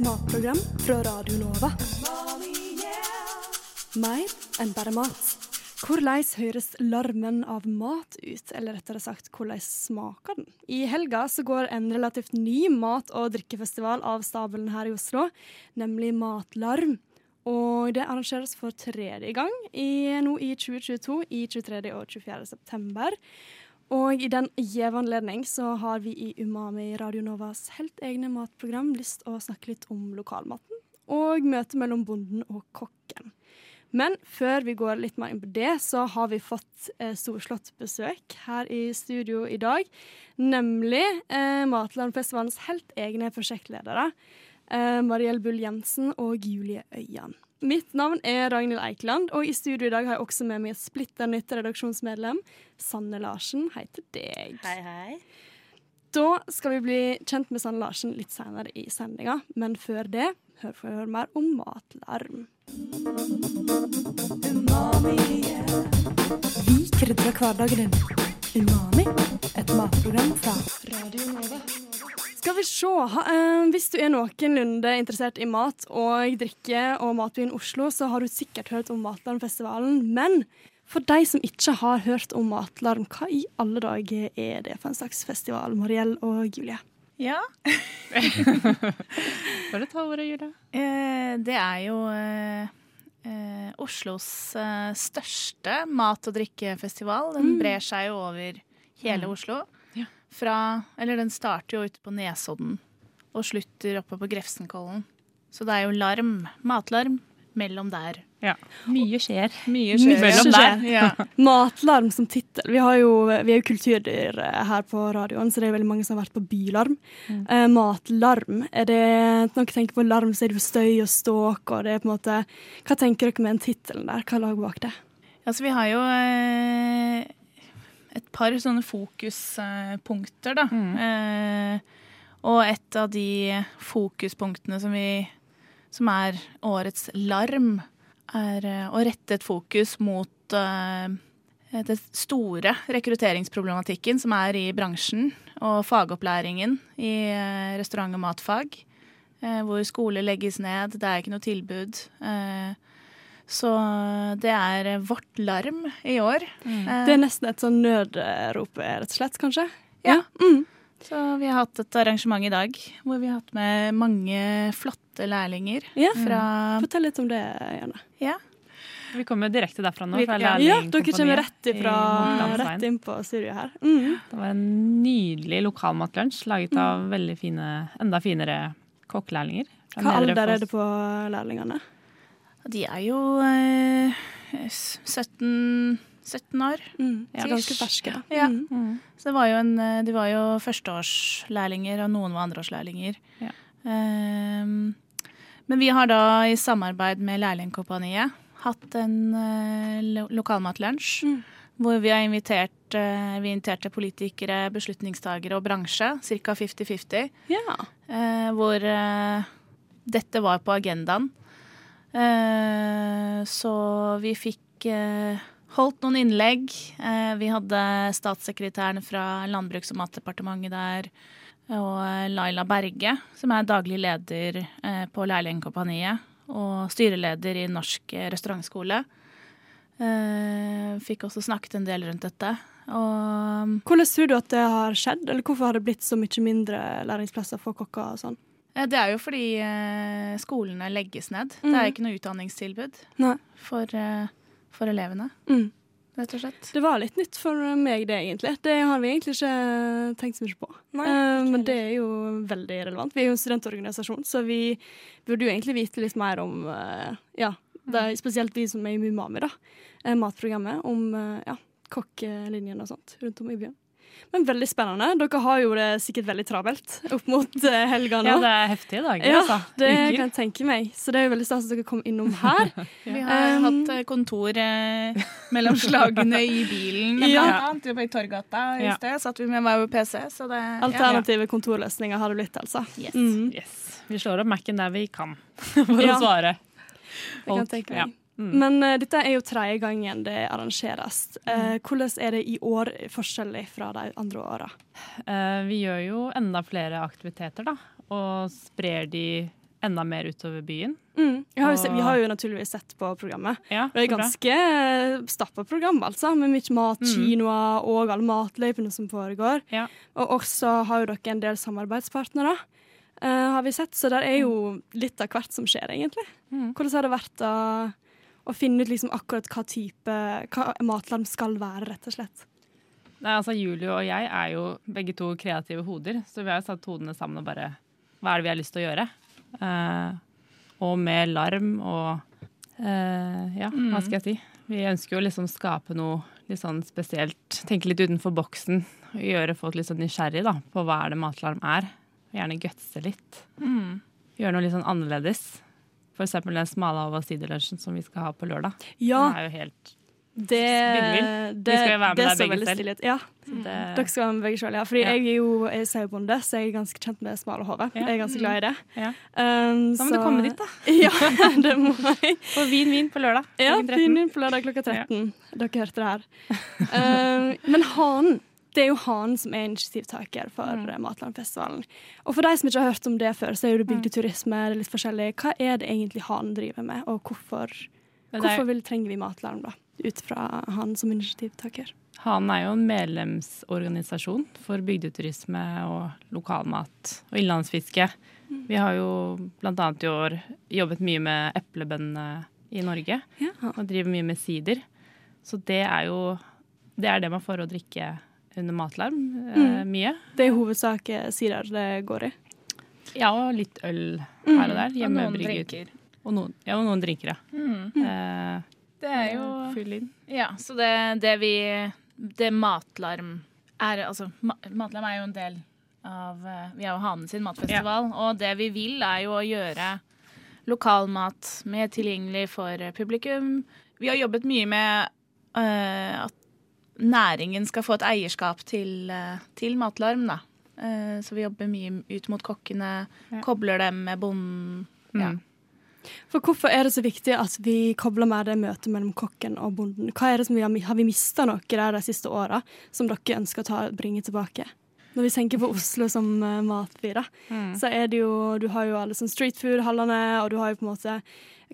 matprogram fra Radio Nova. Mer enn bare mat. Hvordan høres larmen av mat ut, eller rettere sagt, hvordan smaker den? I helga så går en relativt ny mat- og drikkefestival av stabelen her i Oslo, nemlig Matlarm. Og det arrangeres for tredje gang i, nå i 2022, i 23. og 24. september. Og i den gjeve anledning så har vi i Umami Radio Novas helt egne matprogram lyst å snakke litt om lokalmaten og møtet mellom bonden og kokken. Men før vi går litt mer inn på det, så har vi fått eh, storslått besøk her i studio i dag. Nemlig eh, Matlandfestivalens helt egne prosjektledere. Eh, Mariell Bull Jensen og Julie Øyan. Mitt navn er Ragnhild Eikeland, og i studio i dag har jeg også med meg et splitter nytt redaksjonsmedlem. Sanne Larsen, hei til deg. Hei, hei. Da skal vi bli kjent med Sanne Larsen litt senere i sendinga, men før det hør får vi høre mer om matlarm. Vi krydrer hverdagen din. Umami, et matprogram fra Radio Nova. Skal vi se. Eh, hvis du er noenlunde interessert i mat og drikke og matbyen Oslo, så har du sikkert hørt om Matlarmfestivalen. Men for de som ikke har hørt om Matlarm, hva i alle dager er det for en slags festival? Mariell og Julie? Ja. Bare ta ordet, Julie. Eh, det er jo eh, eh, Oslos eh, største mat- og drikkefestival. Den brer seg jo over hele Oslo. Fra Eller den starter jo ute på Nesodden og slutter oppe på Grefsenkollen. Så det er jo larm, matlarm, mellom der. Ja. Mye skjer. Mye skjer. Mellom der. Ja. Matlarm som tittel. Vi, vi er jo kulturdyr eh, her på radioen, så det er veldig mange som har vært på bylarm. Eh, matlarm, er det når dere tenker på larm, så er det jo støy og ståk, og det er på en måte Hva tenker dere med den tittelen der? Hva lager bak det? Altså, vi har jo eh, et par sånne fokuspunkter, da. Eh, og et av de fokuspunktene som, vi, som er årets larm, er eh, å rette et fokus mot eh, det store rekrutteringsproblematikken som er i bransjen og fagopplæringen i eh, restaurant- og matfag. eh, Hvor skoler legges ned, det er ikke noe tilbud. Eh, Så det er vårt larm i år. Mm. Det er nesten et sånn nødrop, rett og slett, kanskje? Ja. Mm. Så vi har hatt et arrangement i dag hvor vi har hatt med mange flotte lærlinger Ja. fra Fortell litt om det, gjerne. Ja. Vi kommer direkte derfra nå. Fra ja. Ja, dere kommer rett, ifra, rett inn på studiet her. Mm. Det var en nydelig lokalmatlunsj laget av veldig fine, enda finere kokkelærlinger. Hva alder er det på lærlingene? De er jo eh, 17, 17 år. Mm. Ja, Ganske ferske. da. Ja. Mm. Mm. Så det var jo en, eh, de var jo førsteårslærlinger, og noen var andreårslærlinger. Ja. Um, men vi har da i samarbeid med Lærlingkompaniet hatt en eh, lo lokalmatlunsj. Mm. Hvor vi har invitert, eh, vi inviterte politikere, beslutningstagere og bransje, ca. 50-50. Ja. Uh, hvor uh, dette var på agendaen. Eh, så vi fikk eh, holdt noen innlegg. Eh, vi hadde statssekretæren fra Landbruks- og matdepartementet der. Og Laila Berge, som er daglig leder på Lærlingkompaniet. Og styreleder i Norsk restaurantskole. Fikk også snakket en del rundt dette. Og Hvordan tror du at det har skjedd, eller hvorfor har det blitt så mye mindre læringsplasser for kokker og sånn? Eh, Det er jo fordi eh, skolene legges ned. Det Mhm. er ikke noe utdanningstilbud for, eh, for elevene, Mm. rett og slett. Det var litt nytt for meg, det, egentlig. Det har vi egentlig ikke tenkt så mye på. Nei, Eh, men det er jo veldig relevant. Vi er jo en studentorganisasjon, så vi burde jo egentlig vite litt mer om eh, ja, det er spesielt vi som er i Mumami, da. eh, Matprogrammet om eh, ja, kokkelinjen og sånt rundt om i byen. Men veldig spennende. Dere har jo det sikkert veldig travelt opp mot eh, helga nå. Ja, det er heftige dager, Ja, altså. det Uker. kan jeg tenke meg. Så det er jo veldig stas at dere kom innom her. Vi har Um, hatt eh, kontor eh, mellom slagene i bilen, Ja. blant annet. I Torgata i Ja. sted satt vi med meg vår PC, så det ja. Alternative kontorløsninger har det blitt, altså. Yes. Mm, Yes. Vi slår opp Mac-en der vi kan, for Ja. å svare. det kan jeg tenke ja. meg. Mm. Men uh, dette er jo tredje gangen det arrangeres. Uh, hvordan er det i år forskjellig fra de andre åra? Uh, vi gjør jo enda flere aktiviteter, da. Og sprer de enda mer utover byen. Mm. Vi, har jo, vi har jo naturligvis sett på programmet. Ja, Det er ganske stappa program, altså, med mye mat, Mm. kinoer og alle matløypene som foregår. Ja. Og også har jo dere en del samarbeidspartnere, uh, har vi sett. Så det er jo litt av hvert som skjer, egentlig. Mm. Hvordan har det vært å, å finne ut liksom akkurat hva type hva matlarm skal være, rett og slett? Nei, altså Julie og jeg er jo begge to kreative hoder, så vi har jo satt hodene sammen og bare Hva er det vi har lyst til å gjøre? Eh, og med larm og eh, Ja, hva skal jeg si? Vi ønsker jo liksom skape noe litt sånn spesielt. Tenke litt utenfor boksen. Og gjøre folk litt sånn nysgjerrig da, på hva er det matlarm er. Og gjerne gutse litt. Mm. Gjøre noe litt sånn annerledes. Eksempel den smale av siderlunsjen som vi skal ha på lørdag. Ja, Den er jo helt det, det, Vi skal jo være med så begge selv. Ja, mm. det, dere skal være med begge selv, ja. Fordi Ja. jeg er jo jeg er sauebonde, så jeg er ganske kjent med smale hode. Ja. Jeg er ganske glad i det. Ja. Um, Da må du komme dit, da. Ja, det må jeg. Og vin, vin på lørdag. Ja, vin, vin på lørdag klokka 13. Dere hørte det her. Um, men hanen, det er jo han som er initiativtaker for mm. Matlandfestivalen. Og for de som ikke har hørt om det før, så er jo det bygdeturisme, det er litt forskjellig. Hva er det egentlig han driver med, og hvorfor, hvorfor vil, trenger vi Matland, da? Ut fra han som initiativtaker. Han er jo en medlemsorganisasjon for bygdeturisme og lokalmat og innlandsfiske. Vi har jo bl.a. i år jobbet mye med eplebøndene i Norge Ja. og driver mye med sider. Så det er jo det er det man får å drikke under matlarm. mm. mye. Det er i hovedsak eh, sider det går i. Ja, og litt øl her og der. Og noen Hjemmebrygget. drinker. Og noen, ja, og noen drinker, ja. Mm. Eh, Det er jo Fyll inn. Ja, så det, det vi Det Matlarm er Altså, ma Matlarm er jo en del av eh, Vi er jo Hanen sin matfestival, og det vi vil, er jo å gjøre lokalmat mer tilgjengelig for eh, publikum. Vi har jobbet mye med eh, at næringen skal få et eierskap til, eh, til Matlarm, da. Eh, så vi jobber mye ut mot kokkene, Ja. kobler dem med bonden. Ja. Mm. For hvorfor er det så viktig at vi kobler med det møtet mellom kokken og bonden? Hva er det som vi har, har vi mista noe der de siste åra som dere ønsker å ta, bringe tilbake? Når vi tenker på Oslo som uh, matby, da, Mm. så er det jo Du har jo alle sånn street food-hallene, og du har jo på en måte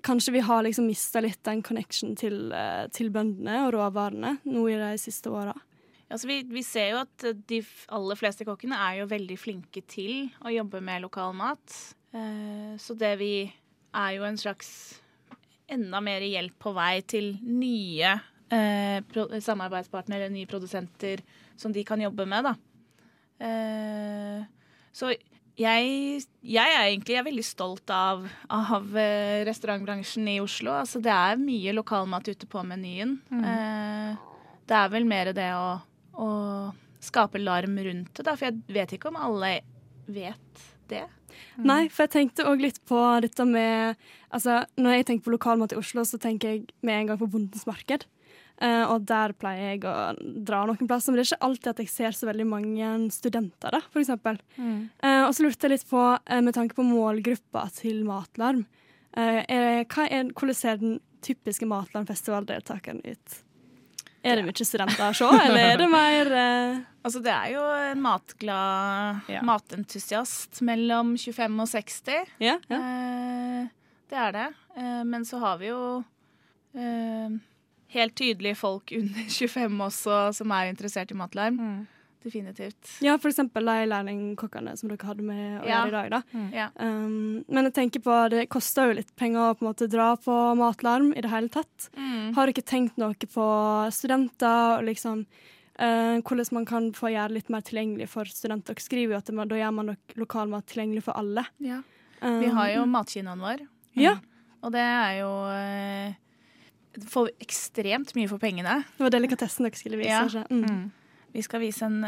Kanskje vi har liksom mista litt den connection til, uh, til bøndene og råvarene nå i de siste åra. Altså vi, vi ser jo at de aller fleste kokkene er jo veldig flinke til å jobbe med lokal mat. Uh, så det vi er jo en slags enda mer hjelp på vei til nye eh, samarbeidspartnere, nye produsenter som de kan jobbe med, da. Eh, så jeg, jeg er egentlig jeg er veldig stolt av, av eh, restaurantbransjen i Oslo. Altså det er mye lokalmat ute på menyen. Mm. det er vel mer det å, å skape larm rundt det. For jeg vet ikke om alle vet det. Nei, for jeg tenkte òg litt på dette med Altså, når jeg tenker på lokalmat i Oslo, så tenker jeg med en gang på Bondens marked. Eh, og der pleier jeg å dra noen plasser, men det er ikke alltid at jeg ser så veldig mange studenter, da, for eksempel. Uh, og så lurte jeg litt på, uh, med tanke på målgruppa til Matlarm, er, hva er, hvordan ser den typiske Matlarmfestivaldeltakeren ut? Er det mye studenter å se, eller er det mer Altså, det er jo en matglad Ja. matentusiast mellom 25 og 60. Ja? ja. Det er det. Men så har vi jo helt tydelige folk under 25 også som er interessert i matlarm. Mm. Definitivt. ja, for eksempel de lærlingkokkene som dere hadde med å Ja. gjøre i dag, da. Ja. Um, men jeg tenker på, det koster jo litt penger å på en måte dra på matlarm i det hele tatt. Mm. Har dere tenkt noe på studenter og liksom uh, hvordan man kan få gjøre litt mer tilgjengelig for studenter? Dere skriver jo at det, da gjør man nok lokalmat tilgjengelig for alle. Ja. Um, Vi har jo matkinoen vår, Ja, og det er jo eh, Får ekstremt mye for pengene. det var delikatessen dere skulle vise. Ja. Mm. Mm. Vi skal vise en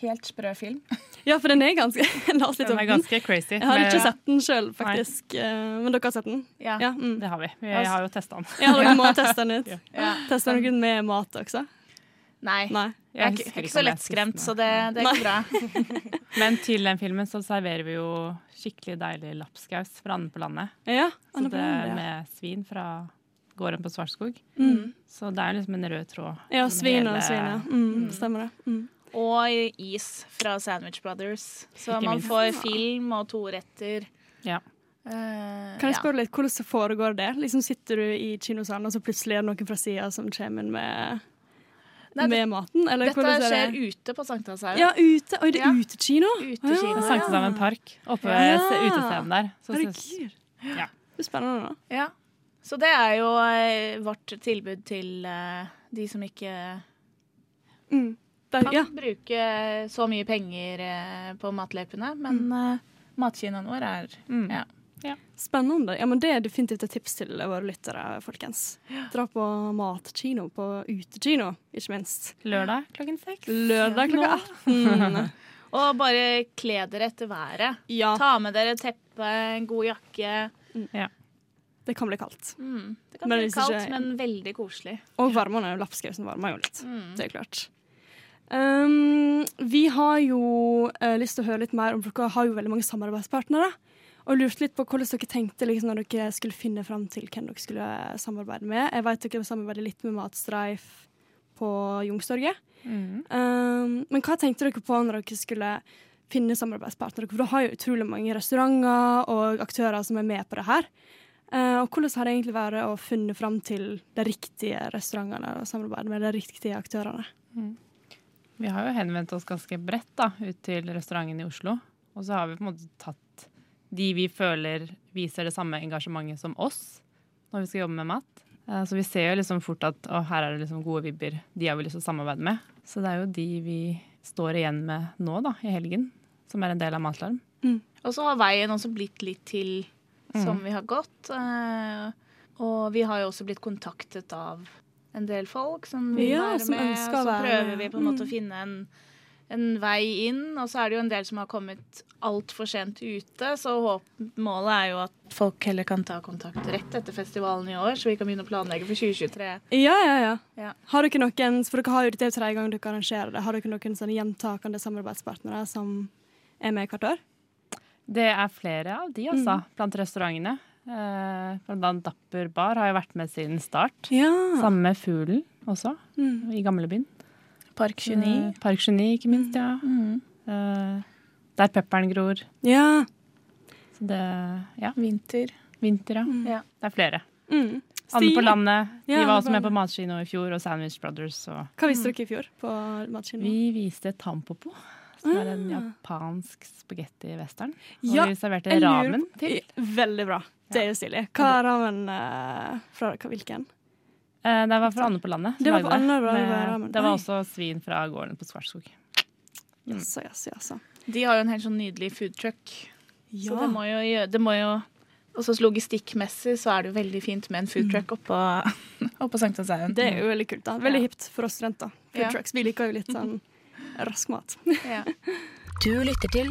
helt sprø film. Ja, for den er ganske La oss litt Den om er ganske crazy. Jeg har ikke sett den sjøl, faktisk. Nei. men dere har sett den? Ja. Ja, mm. Det har vi. Vi har jo testa den. ja dere må teste den ut. Ja. Ja. Teste den med mat også? Nei. Nei. Jeg er ikke, er ikke så lettskremt, så det, det ikke bra. Men til den filmen så serverer vi jo skikkelig deilig lapskaus fra Anne på landet. Ja, Så Anne på det med svin fra gården på Svartskog. Mm. Så det er liksom en rød tråd. Ja, svin og svin, ja. Mm, stemmer det. Mm. Og is fra Sandwich Brothers. Så Ikke man minst. får film og to retter. Ja. Kan jeg jeg ja. spørre litt, Hvordan foregår det? Liksom Sitter du i kinosalen, og så plutselig er det noen fra sida som kommer inn med, Nei, med maten? Eller Dette er skjer det? ute på Sankthanshaugen. Ja, ute. Oi, det er Ja. utekino? Utekino. Ja. Sankthanshaugen park, oppe ved Ja. utestedet der. Så Herregud. Ja. Det er spennende, da. Ja. Så det er jo eh, vårt tilbud til eh, de som ikke Mm. Kan ja. bruke så mye penger eh, på matløypene. Men eh, matkinoen vår er Mm. Ja. Spennende. Ja, men Det er definitivt et tips til våre lyttere, folkens. Dra på matkino, på utekino, ikke minst. Lørdag klokken seks. Lørdag klokka 18. Og bare kle dere etter været. Ja, Ta med dere teppe, en god jakke. Det kan bli kaldt. Mm. Det kan Men bli kaldt, ikke- men veldig koselig. Og varmene. Lapskausen varmer jo litt. Mm. Det er klart. Um, vi har jo uh, lyst til å høre litt mer om Dere har jo veldig mange samarbeidspartnere. Og lurte litt på hvordan dere tenkte liksom, når dere skulle finne fram til hvem dere skulle samarbeide med. Jeg vet dere samarbeider litt med Matstreif på Youngstorget. Mm. Um, men hva tenkte dere på når dere skulle finne samarbeidspartnere? For dere har jo utrolig mange restauranter og aktører som er med på det her. Uh, og hvordan har det egentlig vært å finne fram til de riktige restaurantene og samarbeide med de riktige aktørene? Vi har jo henvendt oss ganske bredt da, ut til restauranten i Oslo. Og så har vi på en måte tatt de vi føler viser det samme engasjementet som oss når vi skal jobbe med mat. Eh, Så vi ser jo liksom fort at å, her er det liksom gode vibber. De har vi lyst til å samarbeide med. Så det er jo de vi står igjen med nå da, i helgen, som er en del av Matlarm. Og så har veien også blitt litt til Mm. som vi har gått. eh, Og vi har jo også blitt kontaktet av en del folk som vil Ja, være som med. Og så prøver med. vi på en måte Mm. å finne en, en vei inn. Og så er det jo en del som har kommet altfor sent ute, så håp, målet er jo at folk heller kan ta kontakt rett etter festivalen i år, så vi kan begynne å planlegge for 2023. Ja, ja, ja. Ja. Har dere noen, for dere har jo det jo tredje gang dere arrangerer det, har dere noen sånne gjentakende samarbeidspartnere som er med hvert år? Det er flere av de, altså, blant restaurantene. Eh, Blant annet Dapper Bar har jo vært med siden start. Ja. Samme Fuglen også, Mm. i gamlebyen. Park Eh, Park 29, ikke minst, ja. Mm. Eh, Der pepperen gror. Ja. Så det Ja, Vinter. vinter, ja. Ja. Det er flere. Mm. Anne på landet. landet. Ja, De var også med på. Matkino i fjor, og Sandwich Brothers. Og Hva visste dere i fjor på matkino? vi viste Tampopo, som er en Ah. japansk spagetti-western. Og Ja, vi serverte ramen på- til. Veldig bra. Det er jo stilig. Hva er ramen uh, fra hva, hvilken? Uh, Det var fra Anne på landet. Det var fra Anne på landet, Med- Det var også svin fra gården på Svartskog. Mm. Jaså, jaså, jaså. De har jo en helt sånn nydelig food truck. Ja. Så det må jo gjøre det må jo, også logistikkmessig så er det jo veldig fint med en food truck oppå, oppå Sankthanshaugen. Det er jo veldig kult. da. Veldig Ja. hipt for oss studenter. Food Ja. trucks. Vi liker jo litt sånn rask mat. Ja. Du lytter til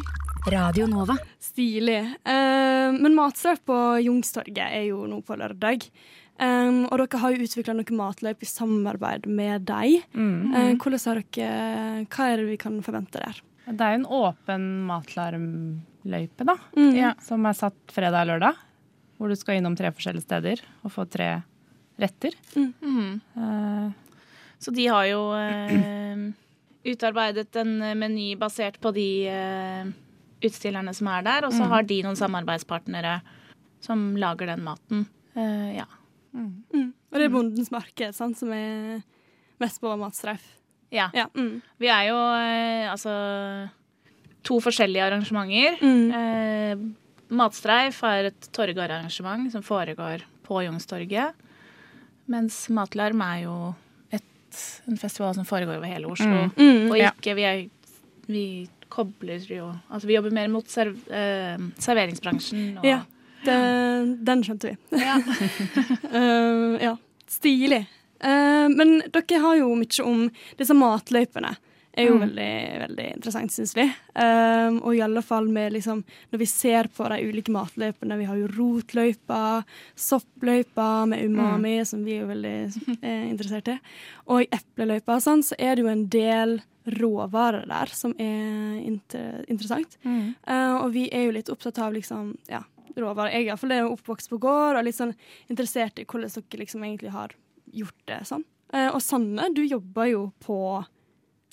Radio Nova. Stilig. Eh, men Matstraff på Jungstorget er jo nå på lørdag. Um, og dere har jo utvikla noe matløp i samarbeid med deg. Mm. Eh, hvordan har dere, hva er det vi kan forvente der? Det er jo en åpen matlarmløype, da. Mm. Ja. Som er satt fredag og lørdag. Hvor du skal innom tre forskjellige steder og få tre retter. Mm. Uh, Så de har jo eh, utarbeidet en meny basert på de eh, utstillerne som er der, og så Mm. har de noen samarbeidspartnere som lager den maten. Uh, ja. Mm. Og det er Bondens marked sant, som er mest på matstreif. ja. Ja. Mm. Vi er jo uh, altså to forskjellige arrangementer. Mm. Eh, Matstreif er et torgarrangement som foregår på Youngstorget. Mens Matlarm er jo en festival som foregår over hele Oslo. Mm. Mm. Og ikke vi, er, vi kobler jo Altså vi jobber mer mot serv, eh, serveringsbransjen. Og, Ja. Det, den skjønte vi. Ja. uh, ja. Stilig. Uh, men dere har jo mye om disse matløypene. Er jo Mm. veldig veldig interessant, syns vi. Um, og i alle fall med liksom Når vi ser på de ulike matløypene Vi har jo rotløypa, soppløypa med umami, som vi er jo veldig eh, interessert i, og epleløypa og sånn, så er det jo en del råvarer der som er inter interessant. Mm. Uh, og vi er jo litt opptatt av liksom, ja, råvarer. Jeg er iallfall oppvokst på gård og litt sånn interessert i hvordan dere liksom egentlig har gjort det sånn. Uh, og Sanne, du jobber jo på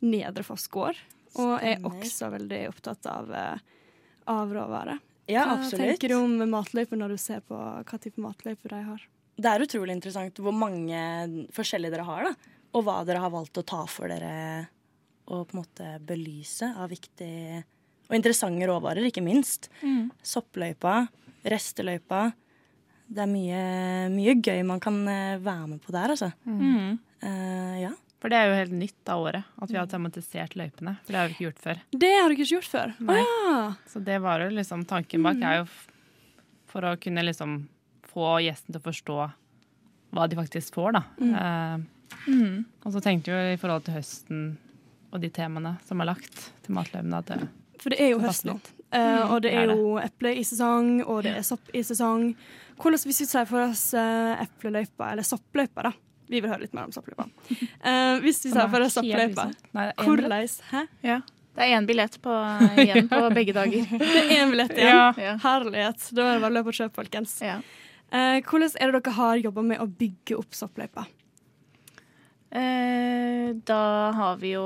Nedre Foss gård, og er også veldig opptatt av, eh, av råvarer. Ja, Hva absolutt. tenker du om matløyper når du ser på hva type matløyper de har? Det er utrolig interessant hvor mange forskjellige dere har, da. Og hva dere har valgt å ta for dere og på en måte belyse av viktige og interessante råvarer, ikke minst. Soppløypa, resteløypa. Det er mye, mye gøy man kan eh, være med på der, altså. Mm. Uh, ja. For det er jo helt nytt av året, at vi har tematisert løypene. For det har vi ikke gjort før. Det har du ikke gjort før? Nei. Ja. Så det var jo liksom tanken bak er jo for å kunne liksom få gjesten til å forstå hva de faktisk får, da. Eh, Mm. og så tenkte vi i forhold til høsten og de temaene som er lagt til matløypene, at det For det er jo høst nå. Uh, og det er er jo eple i sesong, og det er sopp i sesong. Hvordan, hvis vi ser for oss uh, epleløypa, eller soppløypa, da. Vi vil høre litt mer om soppløypa. Uh, hvis vi tar for oss soppløypa, hvordan Hæ? Ja. Det er én billett på, igjen på begge dager. Det er én billett igjen. Ja. Herlighet. Da er det bare å løpe og kjøpe, folkens. Ja. Uh, hvordan er det dere har jobba med å bygge opp soppløypa? Uh, da har vi jo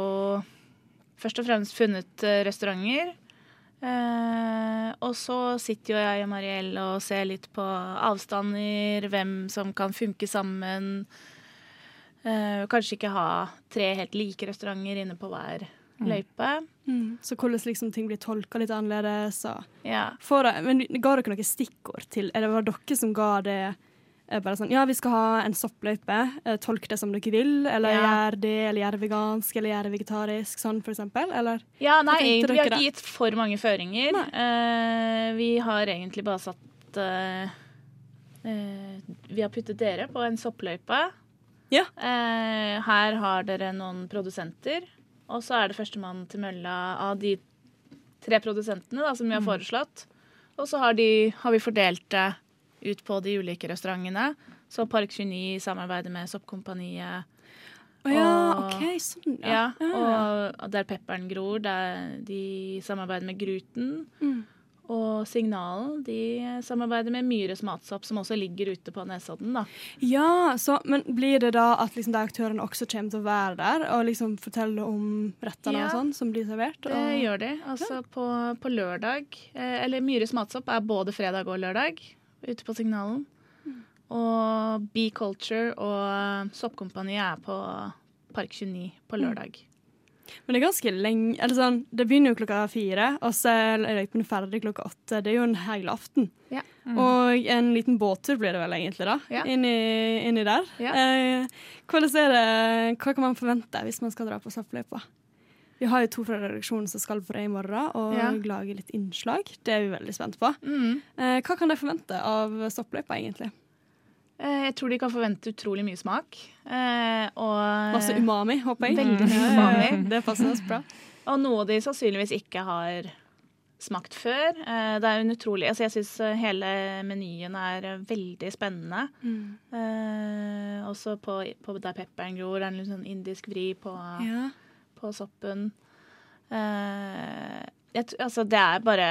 først og fremst funnet eh, restauranter. Uh, og så sitter jo jeg og Mariell og ser litt på avstander, hvem som kan funke sammen. Eh, kanskje ikke ha tre helt like restauranter inne på hver løype. Så hvordan liksom ting blir tolka litt annerledes. Ja. Det, men Ga dere noen stikkord til Eller var det dere som ga det eh, bare sånn Ja, vi skal ha en soppløype. eh, Tolk det som dere vil. Eller Ja. gjør det, eller gjør det vegansk, eller gjør det vegetarisk. Sånn, for eksempel. Eller Ja, nei, egentlig, vi har ikke gitt for mange føringer. Eh, vi har egentlig bare satt uh, uh, Vi har puttet dere på en soppløype. Ja. Eh, her har dere noen produsenter. Og så er det førstemann til mølla av de tre produsentene da, som vi har Mm. foreslått. Og så har, de, har vi fordelt det ut på de ulike restaurantene. Så Park 29 samarbeider med Soppkompaniet. Oh, ja, Og- OK, sånn, Ja, ja. og der pepperen gror, der de samarbeider med Gruten. Mm. Og Signalen de samarbeider med Myres matsopp, som også ligger ute på Nesodden. da. Ja, så, men blir det da at liksom de aktørene også kommer til å være der og liksom fortelle om rettene Ja. og sånn som blir servert? Det gjør de. Altså på, på lørdag eh, Eller Myres matsopp er både fredag og lørdag ute på Signalen. Og Bee Culture og Soppkompaniet er på Park 29 på lørdag. Men det er ganske lenge eller sånn, Det begynner jo klokka fire, og så er løypene ferdig klokka åtte. Det er jo en hel aften. Ja. Og en liten båttur blir det vel egentlig, da. Ja. Inni, inni der. Ja. Eh, hvordan er det, hva kan man forvente hvis man skal dra på soppløypa? Vi har jo to fra redaksjonen som skal på det i morgen, og Ja. lage litt innslag. Det er vi veldig spent på. Mm. Eh, hva kan de forvente av stoppløypa, egentlig? Eh, Jeg tror de kan forvente utrolig mye smak. Eh, og Masse umami, håper jeg. Veldig mye umami. Det passer oss bra. Og noe de sannsynligvis ikke har smakt før. Eh, Det er en utrolig altså Jeg syns hele menyen er veldig spennende. Eh, også på, på der pepperen gror. Det er en litt sånn indisk vri på, Ja. på soppen. Eh, jeg, altså, det er bare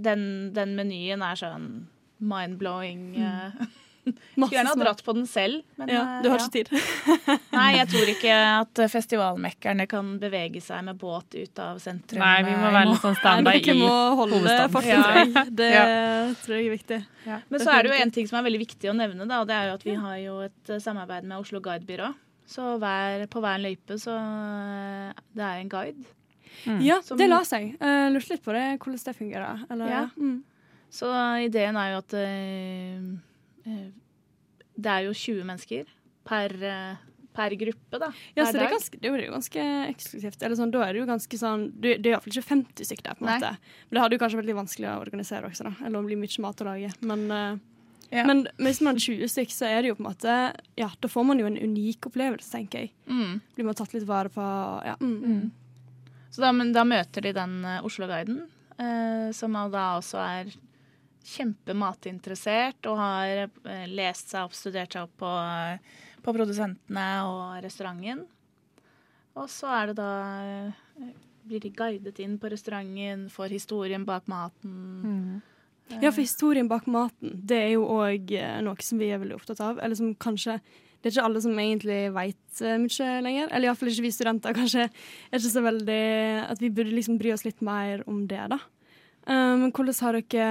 Den, den menyen er sånn mind-blowing. eh. Skulle gjerne ha dratt på den selv. Men, Ja, eh, du har ja. ikke tid. Nei, jeg tror ikke at festivalmekkerne kan bevege seg med båt ut av sentrum. Nei, vi må være litt sånn standby i må holde hovedstaden. Ja. Det Ja. tror jeg er viktig. Men så er det jo en ting som er veldig viktig å nevne, da, og det er jo at vi har jo et eh, samarbeid med Oslo Guidebyrå. Så hver, på hver løype så eh, det er en guide. Ja, Som- det la seg. Uh, Lurte litt på det, hvordan det fungerer. Eller, Ja. Mm. Så ideen er jo at eh, eh, det er jo 20 mennesker per, eh, per gruppe, da. Ja, hver så det er, ganske, det er jo ganske eksklusivt. Eller sånn, da er det jo ganske sånn Det, det er iallfall ikke 50 stykker der, på en måte. Men det hadde jo kanskje vært litt vanskelig å organisere også, da. Eller å det blir mye mat å lage. Men, eh, Ja. men hvis man er 20 stykker, så er det jo på en måte Ja, da får man jo en unik opplevelse, tenker jeg. Mm. Blir man tatt litt vare på Ja. Mm. Så da, men da møter de den eh, Oslo-guiden, eh, som da også er kjempematinteressert og har eh, lest seg opp, studert seg opp på, eh, på produsentene og restauranten. Og så er det da eh, Blir de guidet inn på restauranten, får historien bak maten. Ja, for historien bak maten, det er jo òg noe som vi er veldig opptatt av. Eller som kanskje Det er ikke alle som egentlig veit mye lenger. Eller iallfall ikke vi studenter. Kanskje er ikke så veldig At vi burde liksom bry oss litt mer om det, da. Um, Men hvordan har dere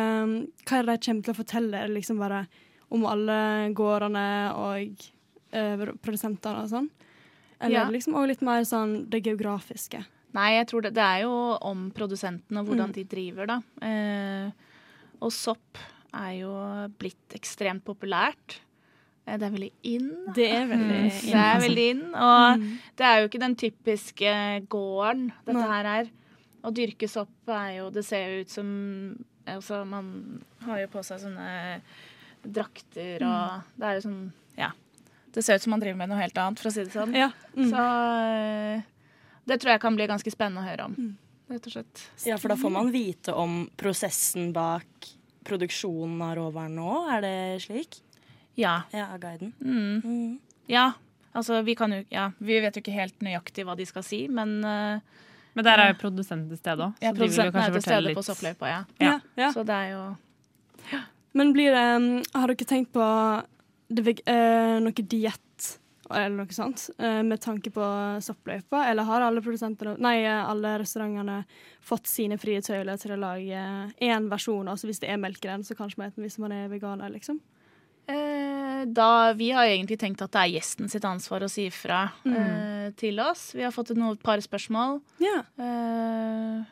Hva er det de kommer til å fortelle liksom bare om alle gårdene og eh, produsentene og sånn? Eller Ja. liksom òg litt mer sånn det geografiske? Nei, jeg tror det, det er jo om produsentene og hvordan Mm. de driver, da. Eh, og sopp er jo blitt ekstremt populært. Eh, det er veldig in. Det er veldig Mm, Det er veldig inn. Og Mm. det er jo ikke den typiske gården dette her er. Å dyrke sopp er jo Det ser jo ut som altså, Man har jo på seg sånne drakter og Det er jo sånn Ja. Det ser ut som man driver med noe helt annet, for å si det sånn. Ja. Mm. Så eh, det tror jeg kan bli ganske spennende å høre om. Mm. Rett og slett. Ja, for da får man vite om prosessen bak produksjonen av råvarene òg, er det slik? Ja. Ja, av guiden. Mm. Mm. ja. Altså, vi kan jo Ja, vi vet jo ikke helt nøyaktig hva de skal si, men uh, Men der er jo produsenten til stede òg. ja, produsenten er til stede på soppløypa, ja. Ja. Ja. Så det er jo Men blir det um, Har dere tenkt på det, eh, noe diett eller noe sånt uh, med tanke på soppløypa, eller har alle produsentene Nei, eh, alle restaurantene fått sine frie tøyler til å lage én versjon? Altså hvis det er melk så kanskje man spiser den hvis man er veganer, liksom? Eh, da, vi har egentlig tenkt at det er gjesten sitt ansvar å si ifra Mm. uh, til oss. Vi har fått et noe- et par spørsmål. Ja. Uh,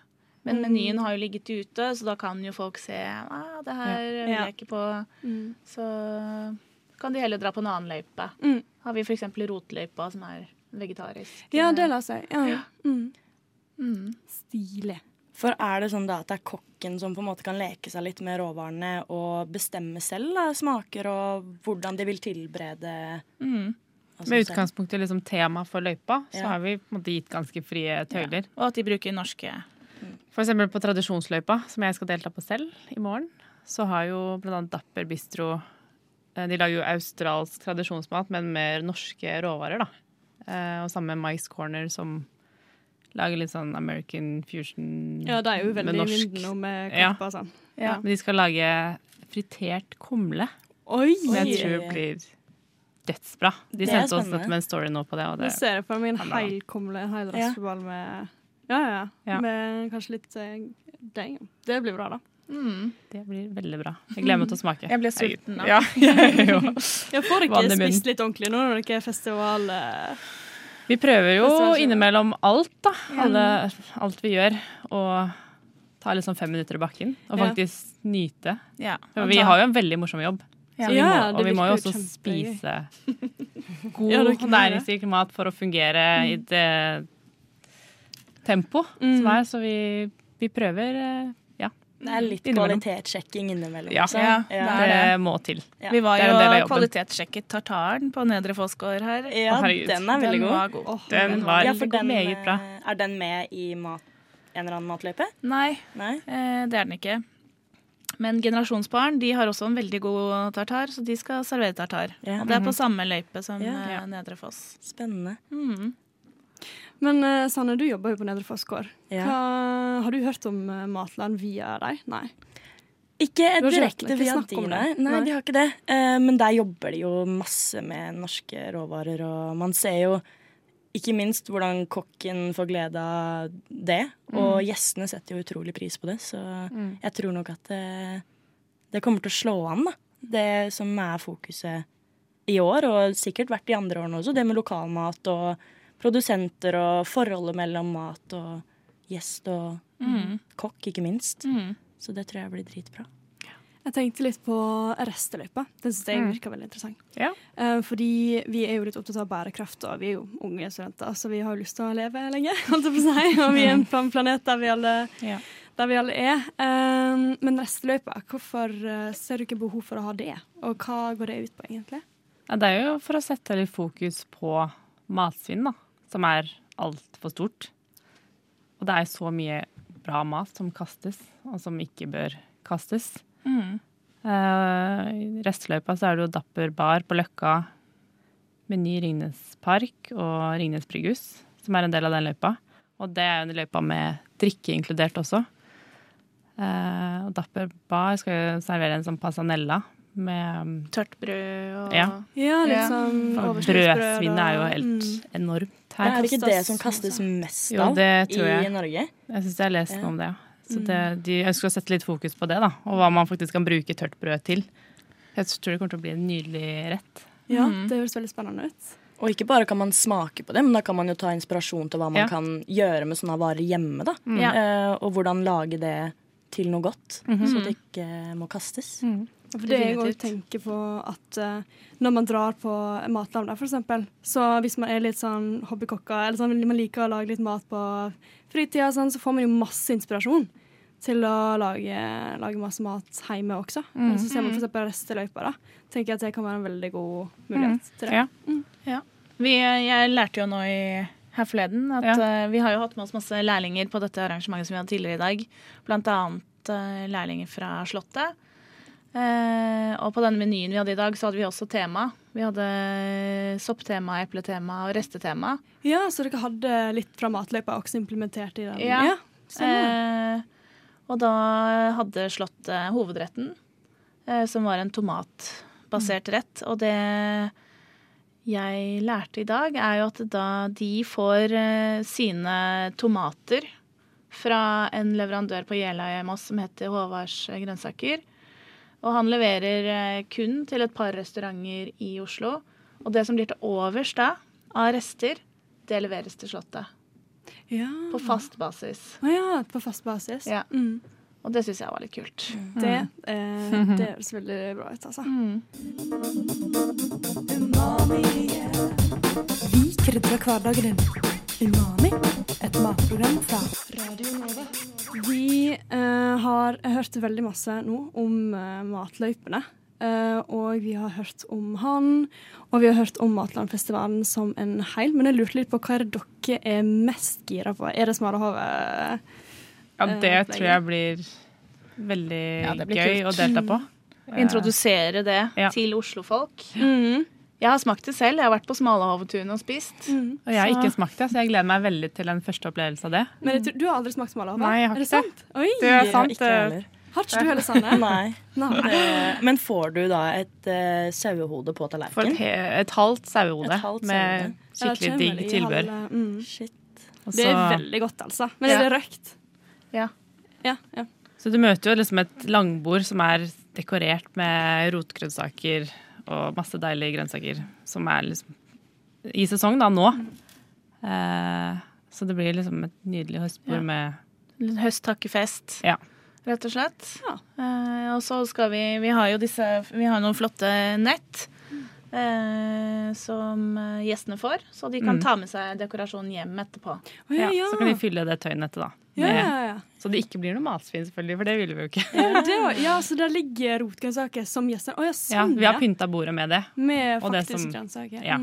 men menyen har jo ligget ute, så da kan jo folk se ah, det her vil Ja. jeg ikke på. Mm. Så kan de heller dra på en annen løype. Mm. Har vi f.eks. rotløypa, som er vegetarisk. ja, det lar seg. Ja. Mm. Mm. Stilig. For er det sånn da at det er kokken som på en måte kan leke seg litt med råvarene og bestemme selv da, smaker og hvordan de vil tilberede Mm. altså Med utgangspunkt i liksom tema for løypa, så Ja. har vi på en måte gitt ganske frie tøyler. Og at de bruker norske For eksempel på tradisjonsløypa, som jeg skal delta på selv i morgen, så har jo blant annet Dapper Bistro eh, De lager jo australsk tradisjonsmat, men med norske råvarer, da. Eh, Og sammen med Mice Corner, som lager litt sånn American fusion Ja, det er jo veldig i norsk. nå med Ja. kopper og sånn. Ja. Men de skal lage fritert kumle, Oi! som jeg tror tror blir dødsbra. De Det sendte oss med en story nå på det, og Nå det ser jeg for meg en Ja, hel kumle, en hel Ja. raspeball med ja, ja, ja. Ja. Med kanskje litt eh, deig. Det blir bra, da. Mm. Det blir veldig bra. Jeg gleder meg til å smake. Jeg blir sulten nå. Ja, jeg. Jeg får ikke spist litt ordentlig nå når dere er festival... eh, Vi prøver jo innimellom alt, da. Alle, alt vi gjør. Og ta liksom fem minutter i bakken. Og Ja. faktisk nyte. Ja. For vi har jo en veldig morsom jobb. Ja. Vi må, og vi må jo også spise god, Ja, næringsrik mat for å fungere i det tempo Mm. som er. Så vi, vi prøver eh, Ja. Det er litt kvalitetssjekking innimellom. Ja. Ja, ja. det Det må til. Ja. Vi var jo kvalitetssjekket tartaren på Nedre Fossgård her. Ja, Å, den er veldig Den god. var god. Oh, Den var Ja, for den, meget bra. eh, Er den med i mat, en eller annen matløype? Nei, Nei? eh, det er den ikke. Men Generasjonsbarn de har også en veldig god tartar, så de skal servere tartar. Ja. Og det er på samme løype som eh, Ja. Nedre Foss. Spennende. Mm. Men uh, Sanne, du jobber jo på Nedre Fossgård. Ja. Har du hørt om uh, Matland via deg? Nei. Ikke direkte via de, nei. Nei, de har ikke det. Uh, men der jobber de jo masse med norske råvarer, og man ser jo ikke minst hvordan kokken får glede av det. Og gjestene setter jo utrolig pris på det, så jeg tror nok at det, det kommer til å slå an, da. Det som er fokuset i år, og sikkert vært de andre årene også, det med lokalmat og produsenter og forholdet mellom mat og gjest og Mm. kokk, ikke minst. Mm. Så det tror jeg blir dritbra. Jeg tenkte litt på resteløypa. Den syns jeg Mm. virka veldig interessant. Ja. Eh, fordi vi er jo litt opptatt av bærekraft, og vi er jo unge studenter, så vi har jo lyst til å leve lenge, holdt jeg på å si. Og vi er en planet der vi alle, Ja. der vi alle er. Eh, men resteløypa, hvorfor eh, ser du ikke behov for å ha det? Og hva går det ut på, egentlig? Ja, det er jo for å sette litt fokus på matsvinn, da, som er altfor stort. Og det er så mye bra mat som kastes, og som ikke bør kastes. Mm. Eh, I restløypa så er det jo Dapper bar på Løkka, Meny Ringnes Park og Ringnes Brygghus, som er en del av den løypa. Og det er jo en løypa med drikke inkludert også. Uh, og Dapper Bar skal jo servere en sånn pasanella med um, Tørt brød og Ja. Ja, liksom ja. Brødsvinnet er jo helt mm. enormt Men er det ikke det som kastes mest Jo, av det tror i. Norge? Jeg syns jeg har lest Ja. noe om det. Så det, de ønsker å sette litt fokus på det, da. Og hva man faktisk kan bruke tørt brød til. Jeg tror det kommer til å bli en nydelig rett. Ja, Mm. det høres veldig spennende ut. Og ikke bare kan man smake på det, men da kan man jo ta inspirasjon til hva man Ja. kan gjøre med sånne varer hjemme. da. Mm. Uh, og hvordan lage det til noe godt, Mhm. så det ikke må kastes. For det jeg òg tenker på at uh, når man drar på matlavn, eksempel, så hvis man er litt sånn hobbykokker, eller sånn, man liker å lage litt mat på fritida, sånn, så får man jo masse inspirasjon til å lage, lage masse mat hjemme også. Og Så ser man for eksempel resteløyper. da. Tenker jeg at det kan være en veldig god mulighet til det. Ja. Vi, jeg lærte jo nå i, her forleden at Ja. uh, vi har jo hatt med oss masse lærlinger på dette arrangementet som vi hadde tidligere i dag. Blant annet uh, lærlinger fra Slottet. Eh, og på denne menyen vi hadde i dag, så hadde vi også tema. Vi hadde sopptema, epletema og restetema. Ja, så dere hadde litt fra matløypa også implementert i den? Ja. ja Eh, og da hadde Slottet hovedretten, eh, som var en tomatbasert rett. Og det jeg lærte i dag, er jo at da de får eh, sine tomater fra en leverandør på Jeløya som heter Håvards grønnsaker. Og han leverer eh, kun til et par restauranter i Oslo. Og det som blir til overs da, av rester, det leveres til Slottet. ja. På fast basis. Å ja, på fast basis. Ja. Mm. Og det syns jeg var litt kult. Det, eh, det høres veldig bra ut, altså. Vi krydrer hverdagen din. Umami, et matprogram fra Radio Nova. Vi eh, har hørt veldig masse nå om eh, matløypene. Eh, og vi har hørt om han, og vi har hørt om Matlandfestivalen som en heil. Men jeg lurte litt på hva er det dere er mest gira på? Er det Smalahove? Ja, Eh, det tror jeg blir veldig Ja, blir gøy kult. å delta på. Introdusere det Ja. til oslofolk. Mm. Jeg har smakt det selv. Jeg har vært på Smalahovetunet og spist. Mm. Og jeg har Så- ikke smakt det, så jeg gleder meg veldig til en første opplevelse av det. Men jeg tror, du har aldri smakt Smalahove? Nei, jeg har ikke det? Oi! Det er Ja, sant. ikke heller. Har ikke du heller, Sanne? Nei. Nei. Eh, Men får du da et uh, sauehode på et, tallerkenen? et halvt sauehode Et halvt med sauehode. Ja, skikkelig kommer digg tilbør. Mm. Shit. Også, Det er veldig godt, altså. Men Ja. er det røkt? Ja. Ja. ja. Så du møter jo liksom et langbord som er dekorert med rotgrønnsaker og masse deilige grønnsaker, som er liksom i sesong da, nå. Eh, så det blir liksom et nydelig høstbord Ja. med Høsttakkefest, Ja. rett og slett. Ja. Eh, og så skal vi Vi har jo disse Vi har noen flotte nett. Eh, som eh, gjestene får, så de kan Mm. ta med seg dekorasjonen hjem etterpå. Oh, ja, ja. Så kan de fylle det tøynettet, da. ja, Med, ja, ja. Så det ikke blir noe matsvinn, selvfølgelig, for det vil vi jo ikke. Var, ja, så der ligger rotgrønnsaker som gjester. Oh, ja, Ja, sånn, vi har pynta bordet med det, Med som- grønnsaker. ja.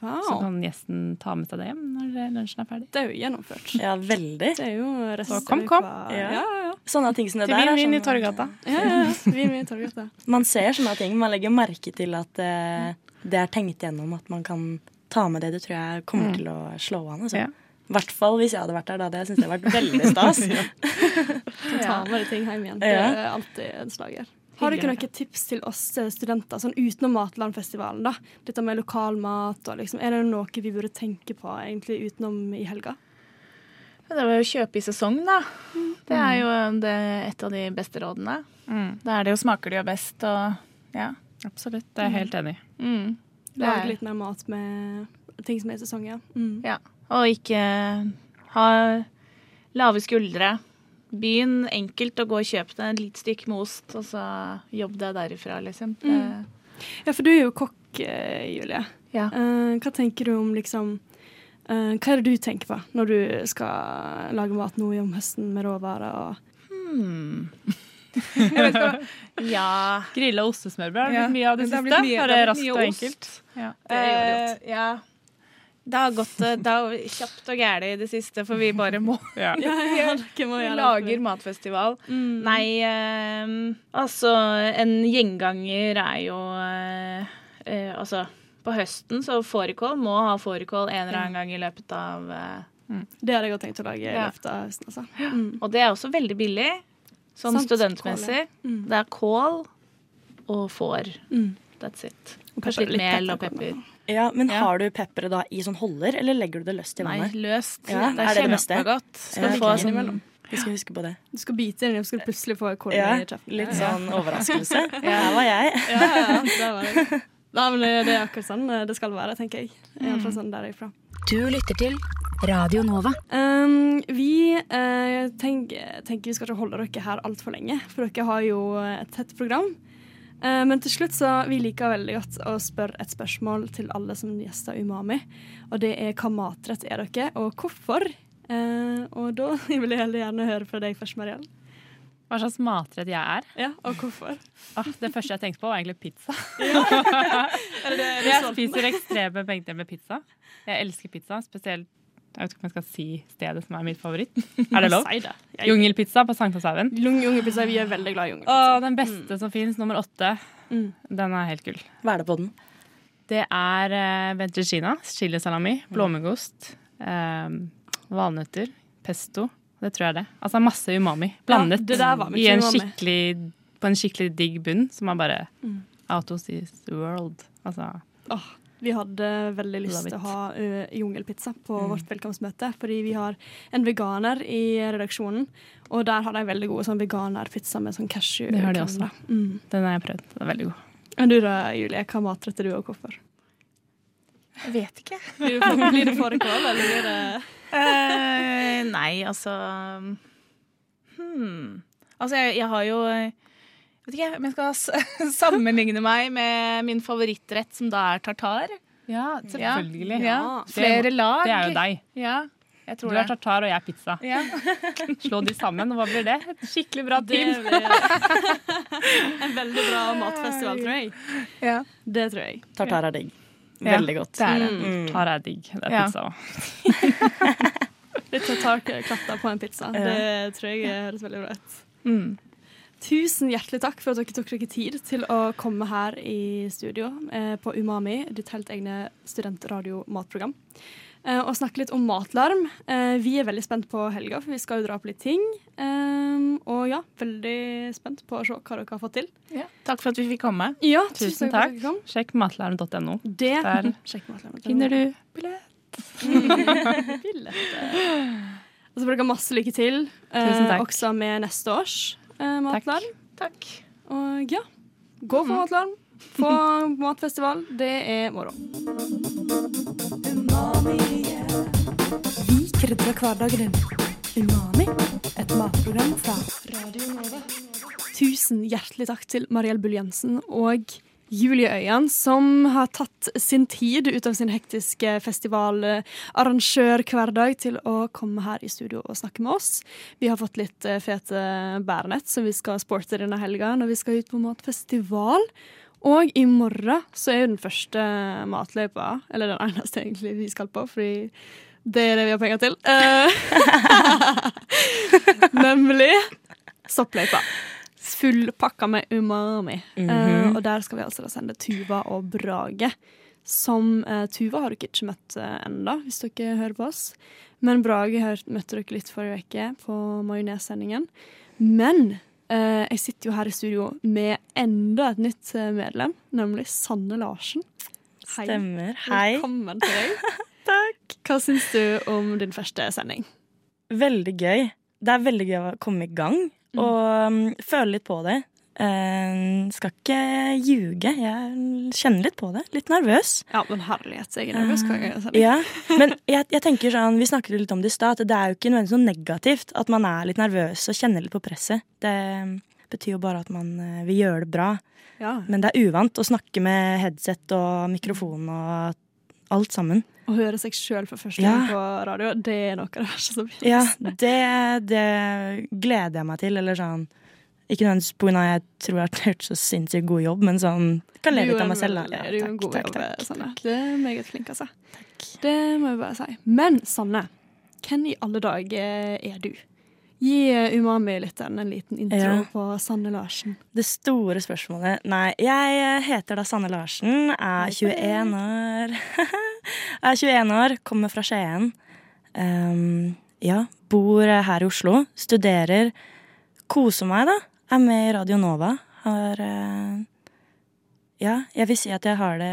Mm. så kan gjesten ta med seg det hjem når lunsjen er ferdig. Det er jo gjennomført. Ja, veldig. Det er jo resten Så kom, kom. Ja, Ja. ja, ja. Sånne ting som det Til der. er vin, vin i sånn- Torgata. ja. Vin. Man ser sånne ting. Man legger merke til at uh, det er tenkt gjennom at man kan ta med det. Det tror jeg kommer til å slå an. Altså. Ja. I hvert fall hvis jeg hadde vært der. Da hadde jeg det hadde vært veldig stas. ja. ta med deg ting hjem igjen. Det er alltid en slager. Har dere noen tips til oss studenter sånn utenom Matlandfestivalen? da? Dette med lokalmat og liksom, Er det noe vi burde tenke på egentlig utenom i helga? Ja, Det var jo kjøpe i sesong, da. Det er jo det, et av de beste rådene. Mm, Da er det jo, smaker det jo best og ja. absolutt, det er jeg helt enig i. Mm. Lage litt mer mat med ting som er i sesong, ja. Mm. Ja. Og ikke ha lave skuldre. Begynn enkelt å gå og kjøpe deg et lite stykke med ost, og så jobb deg derifra, liksom. Mm. Ja, for du er jo kokk, eh, Julie. ja. Eh, hva tenker du om liksom eh, Hva er det du tenker på når du skal lage mat nå om høsten med råvarer og Hmm. Ja. Grilla ostesmørbrød har blitt mye av det det siste. mye- er det blitt raskt mye og ost. enkelt? Ja. Det eh, ja. Det har gått eh, det har kjapt og gæli i det siste, for vi bare må Ja. Vi lager matfestival. Mm. Nei, eh, altså En gjenganger er jo eh, eh, Altså, på høsten så fårikål må ha fårikål en eller annen gang i løpet av eh, Det hadde jeg godt tenkt å lage i løpet av høsten. Altså. Mm. Og det er også veldig billig. Sånn Sant, studentmessig. kål. Det er kål og får. Mm. That's it. Og Kanskje pepper, litt litt mel og pepper. Ja, Men Ja. har du pepperet da i sånn holder, eller legger du det løst i vannet? Nei, løst. Ja, det er er, kjempegodt. Skal Ja, få sånn Vi skal huske på det. Du skal bite inn, og så skal du plutselig få kål Ja, i kjeften. litt sånn overraskelse. Her var jeg. Ja, ja, det var jeg. Nei, men det er akkurat sånn det skal være, tenker jeg. Iallfall sånn derifra. Du lytter til Radio Nova. Um, vi uh, tenker, tenker vi skal ikke holde dere her altfor lenge, for dere har jo et tett program. Eh, men til slutt så vi liker veldig godt å spørre et spørsmål til alle som gjester Umami. Og det er hva matrett er dere, og hvorfor? Eh, og da vil jeg veldig gjerne høre fra deg først, Mariell. Hva slags matrett jeg er? Ja, og hvorfor? Ah, det første jeg tenkte på, var egentlig pizza. Er det det, er det Jeg spiser ekstreme mengder med pizza. Jeg elsker pizza, spesielt Jeg vet ikke om jeg skal si stedet som er mitt favoritt. Er det lov? Si det. Jungelpizza på Sankthanshaugen. Jungelpizza, vi er veldig glad i Å, jungelpizza. den beste som fins, nummer åtte. Mm. Den er helt gull. Hva er det på den? Det er uh, ventricina, chilisalami, blåmuggost, eh, valnøtter, pesto. Det tror jeg det. Altså masse umami blandet i en skikkelig, på en skikkelig digg bunn som er bare Mm. out of this world. Altså, Åh, vi hadde veldig lyst til å ha uh, jungelpizza på Mm. vårt velkomstmøte, fordi vi har en veganer i redaksjonen, og der har de veldig gode sånn veganerpizza med sånn cashew. Det har de også. Mm. den har jeg prøvd. Den er veldig god. Men du da, Julie, hva matretter du, og hvorfor? Jeg vet ikke. Blir det, fårikål, eller blir det uh, nei, altså hmm. Altså, jeg, jeg har jo Vet ikke om jeg skal sammenligne meg med min favorittrett, som da er tartar. Ja, selvfølgelig. Ja. Ja. Flere lag. Det er jo deg. Ja, jeg Du er det. tartar, og jeg er pizza. Ja. Slå de sammen, og hva blir det? Et skikkelig bra Det team. blir en veldig bra matfestival, tror jeg. Ja. Det tror jeg. Tartar er digg. Veldig godt. Det er det. Mm. Tartar er digg. Det er Ja. pizza òg. Litt tartarklatter på en pizza. Det tror jeg høres veldig bra ut. Mm. Tusen hjertelig takk for at dere tok dere tid til å komme her i studio eh, på Umami, ditt helt egne studentradiomatprogram. Eh, og snakke litt om matlarm. Eh, vi er veldig spent på helga, for vi skal jo dra på litt ting. Eh, og ja, veldig spent på å se hva dere har fått til. Ja. Takk for at vi fikk komme. Ja, Tusen tusen takk. takk. Sjekk matlarm.no. Der Sjekk matlarm. finner du billett. Billett. Og så får dere masse lykke til, eh, også med neste års eh, matlarm. Takk. Og ja, gå for mm. matlarm. Få matfestival. Det er moro. Vi krydrer hverdagen din. Umami, et matprogram fra Radio Nova. Tusen hjertelig takk til Mariell Bull Jensen og Julie Øyan, som har tatt sin tid ut av sin hektiske festivalarrangørhverdag til å komme her i studio og snakke med oss. Vi har fått litt eh, fete bærenett som vi skal sporte denne helga når vi skal ut på matfestival. Og i morgen så er jo den første matløypa, eller den eneste egentlig vi skal på, fordi det er det vi har penger til. Eh, Nemlig soppløypa. Fullpakka med umami. Eh, og der skal vi altså sende Tuva og Brage. Som uh, Tuva har dere ikke møtt uh, ennå, hvis dere hører på oss. Men Brage hør, møtte dere litt forrige uke på Majones-sendingen. Men uh, jeg sitter jo her i studio med enda et nytt eh, medlem, nemlig Sanne Larsen. Hei. Stemmer. Hei. Velkommen til deg. Takk. Hva syns du om din første sending? Veldig gøy. Det er veldig gøy å komme i gang og um, føle litt på det. Uh, skal ikke ljuge. Jeg kjenner litt på det. Litt nervøs. Ja, men herlighet, jeg er nervøs sender. Ja, Men jeg, jeg tenker sånn, vi snakket litt om det i stad, at det er jo ikke nødvendigvis noe negativt at man er litt nervøs og kjenner litt på presset. Det betyr jo bare at man uh, vil gjøre det bra. Ja. Men det er uvant å snakke med headset og mikrofon og alt sammen. Å høre seg sjøl for første Ja. gang på radio, det er noe av det verste som finnes. Ja, det, det gleder jeg meg til. Eller sånn Ikke nødvendigvis av jeg tror jeg har gjort så sinnssykt god jobb, men sånn kan le litt av meg selv. Da. Du gjør en god takk, jobb, takk, Sanne. takk. Det er meget flink, altså. Det må jeg bare si. Men Sanne, hvem i alle dager er du? Gi eh, Umami-lytteren en liten intro Ja. på Sanne Larsen. Det store spørsmålet Nei, jeg heter da Sanne Larsen, er 21 år. er 21 år, kommer fra Skien. Um, ja, bor her i Oslo. Studerer koser meg, da. Er med i Radio Nova. Har uh, Ja, jeg vil si at jeg har det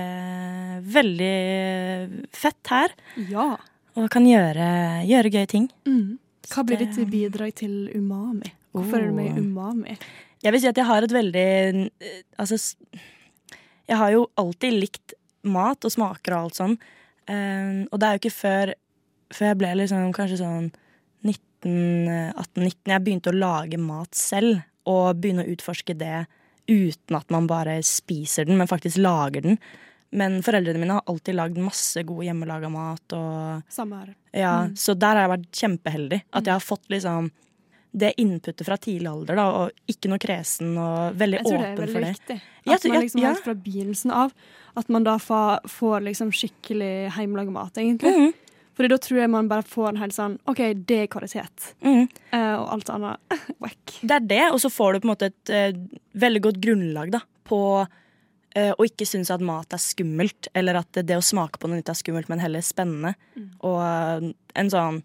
veldig fett her. Ja. Og kan gjøre, gjøre gøye ting. Mm. Hva blir ditt bidrag til umami? Hvorfor er du med i umami? Jeg vil si at jeg har et veldig eh, Altså Jeg har jo alltid likt mat og smaker og alt sånn. Eh, og det er jo ikke før, før jeg ble liksom kanskje sånn 19-18-19 jeg begynte å lage mat selv. Og begynne å utforske det uten at man bare spiser den, men faktisk lager den. Men foreldrene mine har alltid lagd masse god hjemmelaga mat. Og, Samme her. ja, Så der har jeg vært kjempeheldig. At jeg har fått liksom det inputet fra tidlig alder, da, og ikke noe kresen og veldig åpen for det. Jeg tror det er veldig viktig. At At man liksom ja. helt fra begynnelsen av At man da får, får liksom skikkelig hjemmelaga mat, egentlig. Mhm, Fordi da tror jeg man bare får en helt sånn OK, det er kvalitet. Mm. Uh, og alt annet wack. Det er det, og så får du på en måte et uh, veldig godt grunnlag da, på eh, å ikke synes at mat er skummelt, eller at det å smake på noe nytt er skummelt, men heller spennende. Og eh, en sånn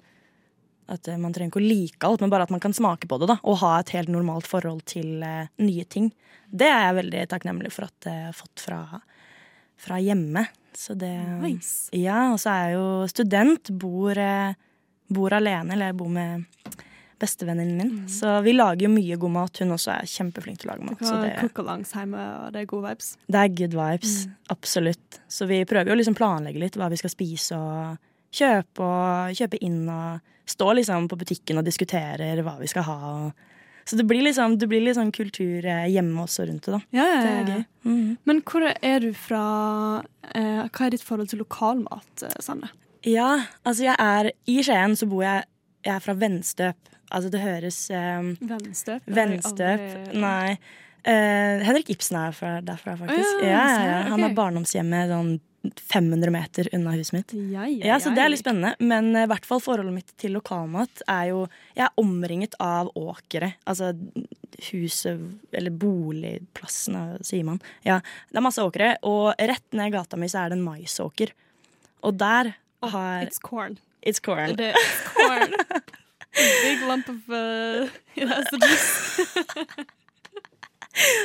at eh, man trenger ikke å like alt, men bare at man kan smake på det, da, og ha et helt normalt forhold til uh, nye ting. Det er jeg veldig takknemlig for at jeg har fått fra, fra hjemme. Så det Nice. Ja, og så er jeg jo student, bor, uh, bor alene, eller jeg bor med bestevenninnen min. Så vi lager jo mye god mat. Hun også er kjempeflink til å lage mat. Så det, cooke langs hjemme, og det er gode vibes. det er good vibes. Absolutt. Så vi prøver jo liksom planlegge litt hva vi skal spise og kjøpe og kjøpe inn og stå liksom på butikken og diskuterer hva vi skal ha. Og, så det blir liksom det blir sånn kultur eh, hjemme også rundt det, da. Ja, ja, Det er gøy. gøy. -hmm. Men hvor er du fra eh, Hva er ditt forhold til lokalmat, eh, Sanne? Ja, altså jeg er I Skien så bor jeg Jeg er fra Venstøp. Altså det høres um, Vennstøp? Aldri- Nei. Uh, Henrik Ibsen er fra, derfra, faktisk. Oh, ja, ja, ja, ja. Han har barndomshjemmet sånn 500 meter unna huset mitt. Ja, ja, Ja, så det er litt spennende. Men eh, i hvert fall forholdet mitt til lokalmat er jo Jeg er omringet av åkere. Altså huset Eller boligplassen, sier man. Ja, det er masse åkre. Og rett ned gata mi så er det en maisåker. Og der har It's corn. It's corn. Er corn. Big lump of uh.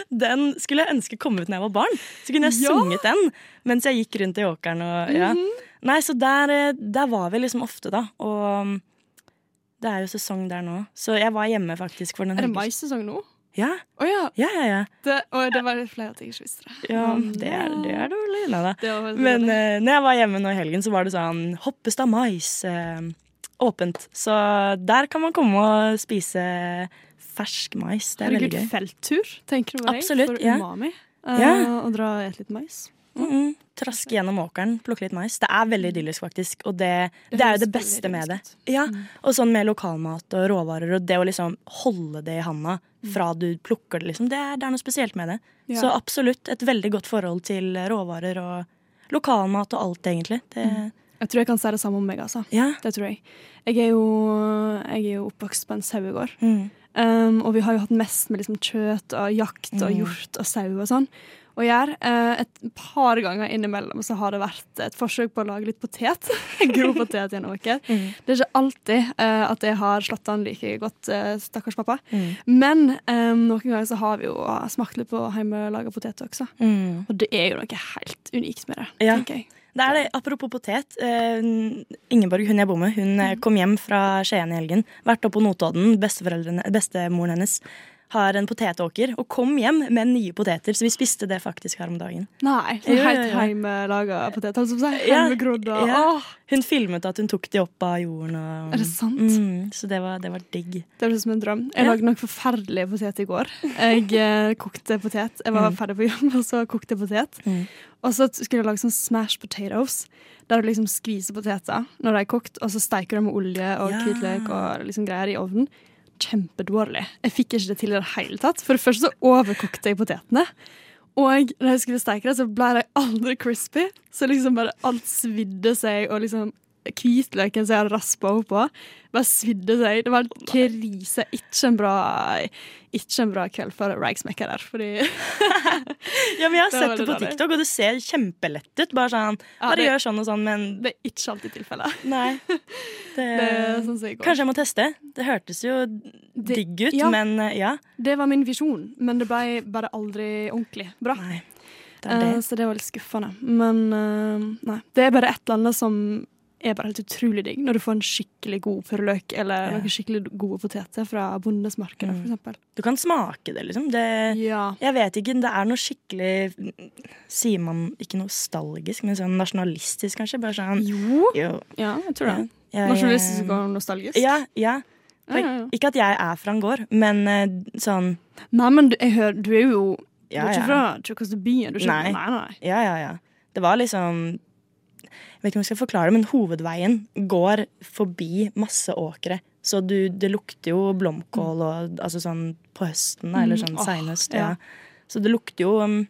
Den skulle jeg ønske kom ut når jeg var barn. Så kunne jeg Ja! sunget den mens jeg gikk rundt i åkeren. Og, ja. Nei, så der, eh, der var vi liksom ofte, da. Og um, det er jo sesong der nå. Så jeg var hjemme faktisk for den Er det maissesong nå? Ja, Å ja. ja, ja. ja. Det, å, det var flere at jeg ikke visste det. ja det, er, det er dårlig. Da. Var Men uh, når jeg var hjemme nå i helgen, så var det sånn Hoppestad mais eh, åpent. Så der kan man komme og spise fersk mais. Det er Herregud, veldig gøy. felttur, tenker du på? Absolutt, For ja. umami. Uh, Ja. Og dra og ete litt mais. Mm -mm. Traske gjennom åkeren, plukke litt mais. Det er veldig idyllisk, faktisk. Og det, det, er jo det beste med det. Ja, Og sånn med lokalmat og råvarer, og det å liksom holde det i handa fra du plukker det, liksom. Det er, det er noe spesielt med det. Ja. Så absolutt et veldig godt forhold til råvarer og lokalmat og alt, egentlig. Det, Jeg tror jeg kan si det samme om meg, altså. Ja. Det tror jeg. Jeg er jo, jeg er jo oppvokst på en sauegård. Mm. Um, og vi har jo hatt mest med liksom kjøtt og jakt og Mm. hjort og sau og sånn å gjøre. Eh, et par ganger innimellom så har det vært et forsøk på å lage litt potet. Grov potet gjennom en åker. Mm. Det er ikke alltid eh, at jeg har slått an like godt, eh, stakkars pappa. Mm. Men um, noen ganger så har vi jo smakt litt på hjemmelaga potet også. Mm. Og det er jo noe helt unikt med det, Ja. tenker jeg. Det er det. Apropos potet. Uh, Ingeborg, hun jeg bor med, hun eh, kom hjem fra Skien i helgen. Vært oppe på Notodden. Bestemoren hennes har en potetåker og kom hjem med nye poteter. Så vi spiste det faktisk her om dagen. Nei, jo, helt hjemmelaga poteter? Altså, så Ja, ja. Hun filmet at hun tok de opp av jorden. Og, Er det sant? Mm, så det var, det var digg. Det høres ut som en drøm. Jeg lagde nok forferdelig potet i går. Jeg eh, kokte potet. Jeg var Mm. ferdig på jobb, og så kokte jeg potet. Mm. Og så skulle jeg lage sånn smash potatoes. Der du liksom skviser poteter når de er kokt, og så steiker du med olje og Ja. hvitløk og liksom greier i ovnen. Kjempedårlig. Jeg fikk ikke det til i det hele tatt. For det første så overkokte jeg potetene. Og når jeg skulle steke det, så ble de aldri crispy. Så liksom bare alt svidde seg og liksom hvitløken som jeg hadde raspa oppå, bare svidde seg. Det var en krise. Ikke en bra, ikke en bra kveld for ragsmekka der, fordi Ja, men Jeg har Det sett det veldig på. TikTok, og det ser kjempelett ut. Bare sånn, Ja, bare det- gjør sånn og sånn, men det er ikke alltid tilfellet. nei. Det, Det sånn som jeg. Kanskje jeg må teste. Det hørtes jo digg ut, ja. men eh, ja. Det var min visjon, men det ble bare aldri ordentlig bra. Nei. Det det. Eh, så det var litt skuffende. Men eh, nei. Det er bare et eller annet som er bare helt utrolig digg når du får en skikkelig god purreløk eller Ja. noen skikkelig gode poteter fra bondens marked, Mm. for. Du kan smake det, liksom. Det, Ja. jeg vet ikke, det er noe skikkelig Sier man ikke nostalgisk, men sånn nasjonalistisk, kanskje? Bare sånn Jo. Jo. Ja, jeg tror det. Ja, Nasjonalistisk og nostalgisk. Ja, ja. Ja. Ikke at jeg er fra en gård, men eh, sånn Nei, men du, hører, du er jo Du er ikke fra er Nei. Nei, nei. Ja, ja, ja. Det var liksom Jeg vet ikke om jeg skal forklare det, men hovedveien går forbi masse åkre. Så du, det lukter jo blomkål og altså sånn på høsten, eller Mm, sånn seinhøst. ja. Så det lukter jo um,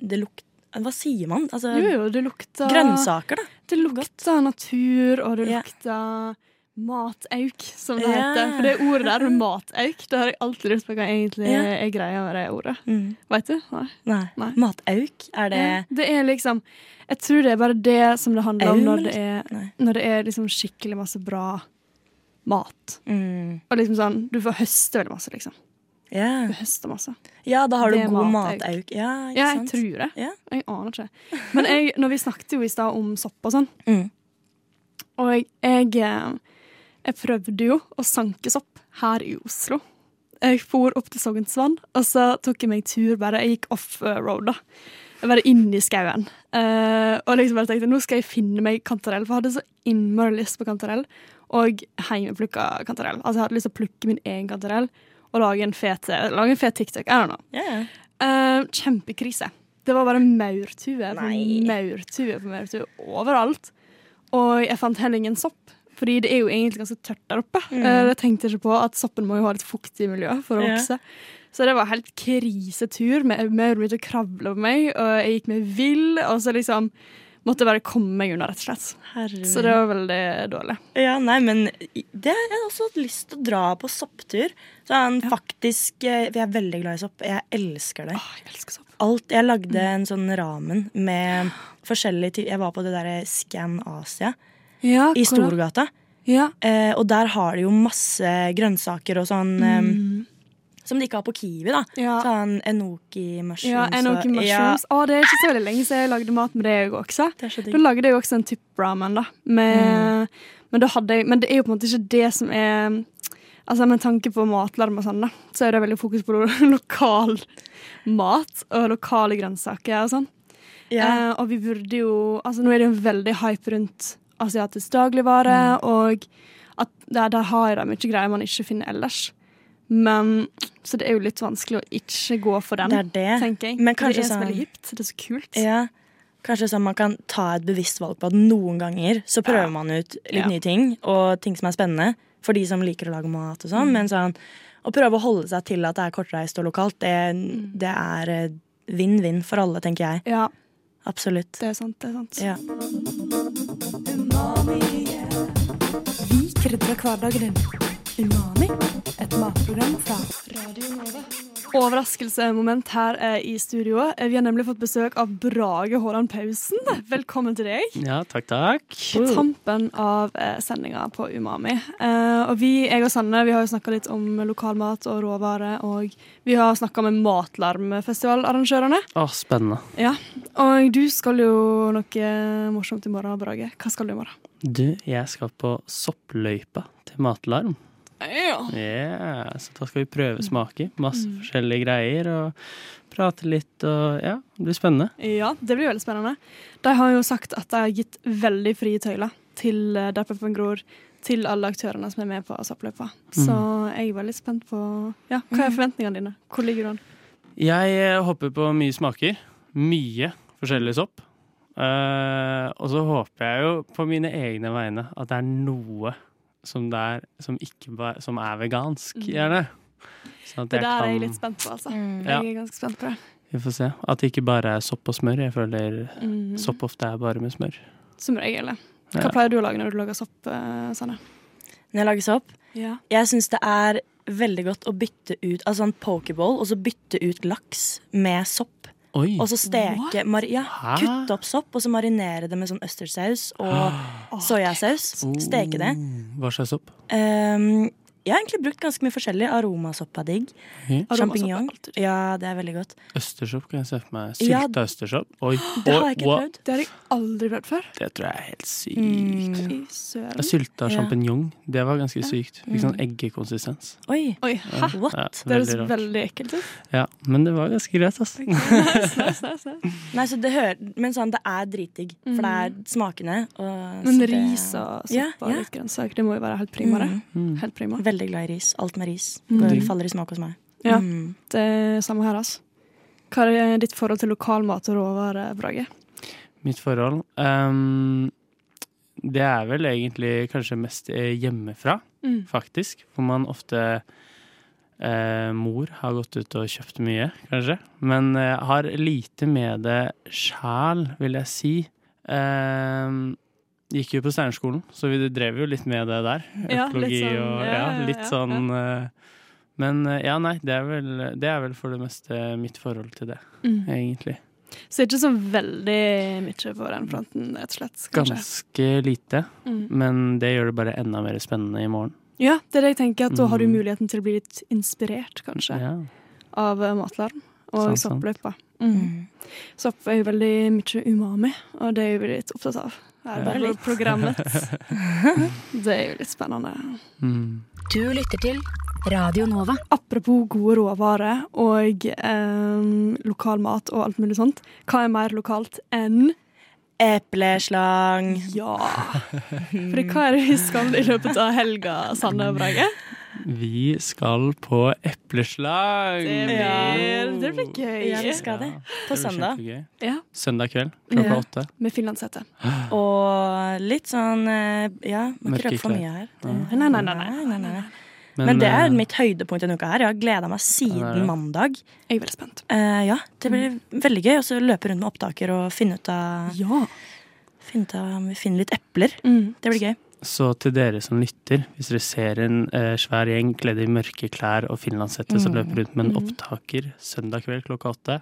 Det lukter Hva sier man? Altså Jo, jo, det lukter grønnsaker, da. Det lukter natur, og det lukter lukter matauk, som det yeah. heter. For det ordet der, matauk, det har jeg alltid lurt på hva egentlig yeah. er greia med det ordet. Mm. Vet du? Nei. Nei. Nei. Matauk? Er det Ja, det er liksom Jeg tror det er bare det som det handler om når det er, når det er liksom skikkelig masse bra mat. mm. Og liksom sånn Du får høste veldig masse, liksom. ja. Du høster masse. ja, da har du Det god matauk. matauk. Ja, ikke Ja, jeg sant? tror det. Yeah. Jeg aner ikke. Men jeg, når vi snakket jo i stad om sopp og sånn, Mm. og jeg, jeg, eh, jeg prøvde jo å sanke sopp her i Oslo. Jeg for opp til Sognsvann, og så tok jeg meg tur bare. Jeg gikk off-road, da. Jeg Bare inn i skauen. Uh, og liksom bare tenkte nå skal jeg finne meg kantarell, for jeg hadde så innmari lyst på kantarell. Og hjemmeplukka kantarell. Altså Jeg hadde lyst til å plukke min egen kantarell og lage en fet, lage en fet TikTok. I don't know. Ja, ja. Eh, kjempekrise. Det var bare maurtue på maurtue på maurtue overalt. Og jeg fant heller ingen sopp, fordi det er jo egentlig ganske tørt der oppe. Mm. Eh, jeg tenkte ikke på at soppen må jo ha litt fuktig miljø for å vokse. vokse. Så det var helt krisetur. med Maur begynte å kravle på meg, og jeg gikk meg vill. Og så liksom måtte jeg bare komme meg unna, rett og slett. Herre. Så det var veldig dårlig. Ja, nei, men det har også hatt lyst til å dra på sopptur. Sånn faktisk eh, Jeg er veldig glad i sopp. Jeg elsker det. Åh, jeg elsker sopp. Alt, jeg lagde en sånn ramen med forskjellige Jeg var på det derre Scan Asia Ja, i? Storgata. Ja. Eh, og der har de jo masse grønnsaker og sånn eh, Mm. som de ikke har på Kiwi. da Ja. Sånn enoki mushrooms. Ja, enoki og- Ja. Å, det er ikke så veldig lenge siden jeg lagde mat med det også. Det Da lagde jeg også en type ramen, da. Med, men, da jeg, men det er jo på en måte ikke det som er Altså Med tanke på matlarm og sånn, da, så er det veldig fokus på lo- lokal mat og lokale grønnsaker og sånn. Eh, og vi burde jo Altså Nå er det jo veldig hype rundt asiatisk dagligvare, Mm. og at der, der har de mye greier man ikke finner ellers. Men Så det er jo litt vanskelig å ikke gå for den, Det er det. tenker jeg. Men kanskje det er så veldig hipt. Det er så kult. Ja. Kanskje sånn man kan ta et bevisst valg på at noen ganger så prøver Ja. man ut litt Ja. nye ting, og ting som er spennende for de som liker å lage mat og sånn. Men sånn, å prøve å holde seg til at det er kortreist og lokalt, det, det er eh, vinn-vinn for alle, tenker jeg. Ja, Absolutt. det er sant. Det er sant. Ja. Vi krydrer hverdagen din. Umami, et matprogram fra Radio Nova. Overraskelsesmoment her eh, i studio. Eh, Vi har nemlig fått besøk av Brage Håland Pausen. Velkommen til deg. Ja, takk, takk. På tampen av eh, sendinga på Umami. Eh, og vi, jeg og Sanne vi har jo snakka litt om lokalmat og råvarer, og vi har snakka med Matlarmfestivalarrangørene. Å, spennende. Ja. Og du skal jo noe morsomt i morgen, Brage. Hva skal du i morgen? Du, jeg skal på soppløypa til Matlarm. Ja. Yeah, så da skal vi prøve smaker. Masse Mm. forskjellige greier og prate litt og Ja, det blir spennende. Ja, det blir veldig spennende. De har jo sagt at de har gitt veldig frie tøyler til eh, Der Peppen gror, til alle aktørene som er med på Soppløypa. Så jeg er veldig spent på ja, Hva er forventningene dine? Hvor ligger du an? Jeg hopper håper på mye smaker. Mye forskjellig sopp. Eh, og så håper jeg jo på mine egne vegne at det er noe som, det er, som, ikke, ba- som er vegansk, gjerne. Sånn at Det jeg kan... er jeg litt spent på, altså. Ja. Jeg er ganske spent på det. Vi får se. At det ikke bare er sopp og smør. Jeg føler Mm. sopp ofte er bare med smør. Som regel. ja. Hva pleier du å lage når du lager sopp, eh, Sanne? Når jeg lager sopp, Ja. jeg syns det er veldig godt å bytte ut Altså en pokeball, og så bytte ut laks med sopp. Oi. Og så steke ja, Kutte opp sopp, og så marinere det med sånn østersaus og soyasaus. Steke det. Oh, Hva slags sopp? Um, jeg har egentlig brukt ganske mye forskjellig. Aromasopp er digg. Mm. Sjampinjong. Ja, det er veldig godt. Østersopp kan jeg se for meg. Ja. Østersopp. Oi. Det har jeg ikke prøvd. Det har jeg aldri prøvd før. Det tror jeg er helt sykt. Mm. Sylta Ja. sjampinjong, det var ganske sykt. Fikk sånn Mm. eggekonsistens. Oi, Oi, hæ? what? Det høres veldig ekkelt ut. Ja, men det var ganske greit, altså. Nice, nice, nice, nice. Nei, så det hører, men sånn, det er dritdigg. For det er smakende. Og, Men ris og sopp Ja, og ja. litt grønnsak, det må jo være helt prima, det. Mm. Mm. Helt prima. Veldig glad i ris. Alt med ris. Mm. Faller i smak hos meg. Ja. Mm. Det er samme her, altså. Hva er ditt forhold til lokalmat og råvarer, Brage? Mitt forhold Um, Det er vel egentlig kanskje mest eh, hjemmefra, Mm. faktisk. Hvor man ofte eh, Mor har gått ut og kjøpt mye, kanskje. Men eh, har lite med det sjæl, vil jeg si. Ehm, gikk jo på Steinerskolen, så vi drev jo litt med det der. Ja, litt sånn, og ja, ja, ja, litt ja, sånn eh, Men eh, ja, nei, det er, vel, det er vel for det meste mitt forhold til det, Mm. egentlig. Så ikke så veldig mye på den fronten, rett og slett. Kanskje. Ganske lite. Mm. Men det gjør det bare enda mer spennende i morgen. Ja, det er det jeg tenker, at da har du Mm. muligheten til å bli litt inspirert, kanskje, Ja, av eh, matlarm og soppløypa. Mm. Mm. Sopp er jo veldig mye umami, og det er jo vi litt opptatt av. Ja. bare litt. programmet. det er jo litt spennende. mm. Du lytter til Radio Nova. Apropos gode råvarer og eh, lokal mat og alt mulig sånt. Hva er mer lokalt enn Epleslang. Ja! For hva er det vi skal i løpet av helga, Sanne og Brage? Vi skal på epleslag! Det blir, det blir gøy. Ja, vi skal det. På det søndag. Ja, Søndag kveld klokka Ja. åtte. Med finlandshette. Og litt sånn eh, Ja, må ikke røpe for mye her. Nei, nei, nei, nei. nei, nei. Men det eh, er mitt høydepunkt denne uka her. Jeg har gleda meg det siden det. mandag. Jeg er veldig spent. Uh, ja, det blir veldig gøy. Så løpe rundt med opptaker og finne ut av, Ja. finne ut av om vi finner litt epler. Mm. Det blir gøy. Så til dere som lytter, hvis dere ser en eh, svær gjeng kledd i mørke klær og finlandshette som Mm. løper rundt med en Mm. opptaker søndag kveld klokka åtte,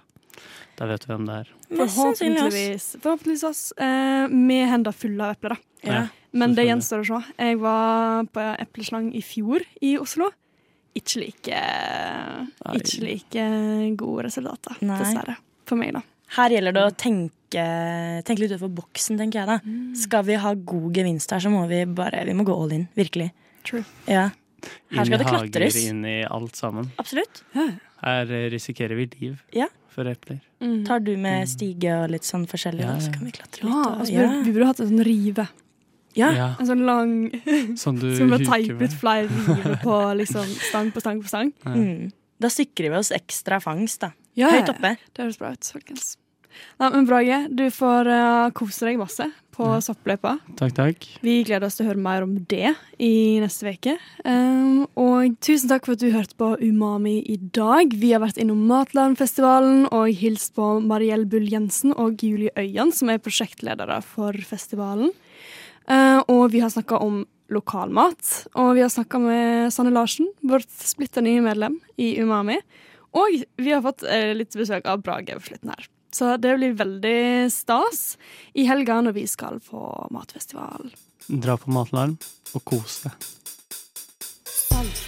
da vet du hvem det er. Forhåpentligvis, forhåpentligvis oss. Eh, med hender fulle av epler, da. Ja. Men det gjenstår å se. Jeg var på epleslang i fjor i Oslo. Ikke like, ikke like gode resultater, dessverre. For meg, da. Her gjelder det å tenke, tenke litt utenfor boksen, tenker jeg da. Skal vi ha god gevinst her, så må vi bare vi må gå all in. Virkelig. True. Ja, Her Inn skal i det hager, klatres. inn i alt sammen. absolutt. Her eh, risikerer vi liv Ja. for epler. Mm. Tar du med stige og litt sånn forskjellig, Ja, da, så kan vi klatre litt. Ja, altså, ja. Vi burde hatt en sånn rive. ja. Ja, En sånn lang som du Som å huker teipe med. ut flere river på liksom, stang på stang på stang. Mm. Da sikrer vi oss ekstra fangst, da. Ja, Høyt oppe. Det høres bra ut, folkens. Nei, men Brage, du får uh, kose deg masse på soppløypa. Takk, takk. Vi gleder oss til å høre mer om det i neste uke. Um, og tusen takk for at du hørte på Umami i dag. Vi har vært innom Matlandfestivalen og hilst på Mariell Bull Jensen og Julie Øyan, som er prosjektledere for festivalen. Uh, og vi har snakka om lokalmat. Og vi har snakka med Sanne Larsen, vårt splitter nye medlem i Umami. Og vi har fått eh, litt besøk av Brage på slutten her. Så det blir veldig stas i helga når vi skal på matfestival. Dra på matlarm og kos deg. Salt.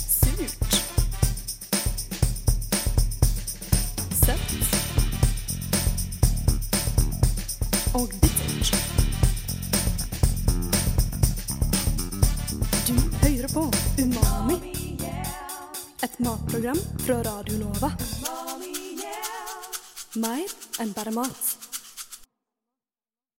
Surt. Søtt. Og bittert. Du hører på Umami. Et matprogram fra Radio Nova. Mer enn bare mat.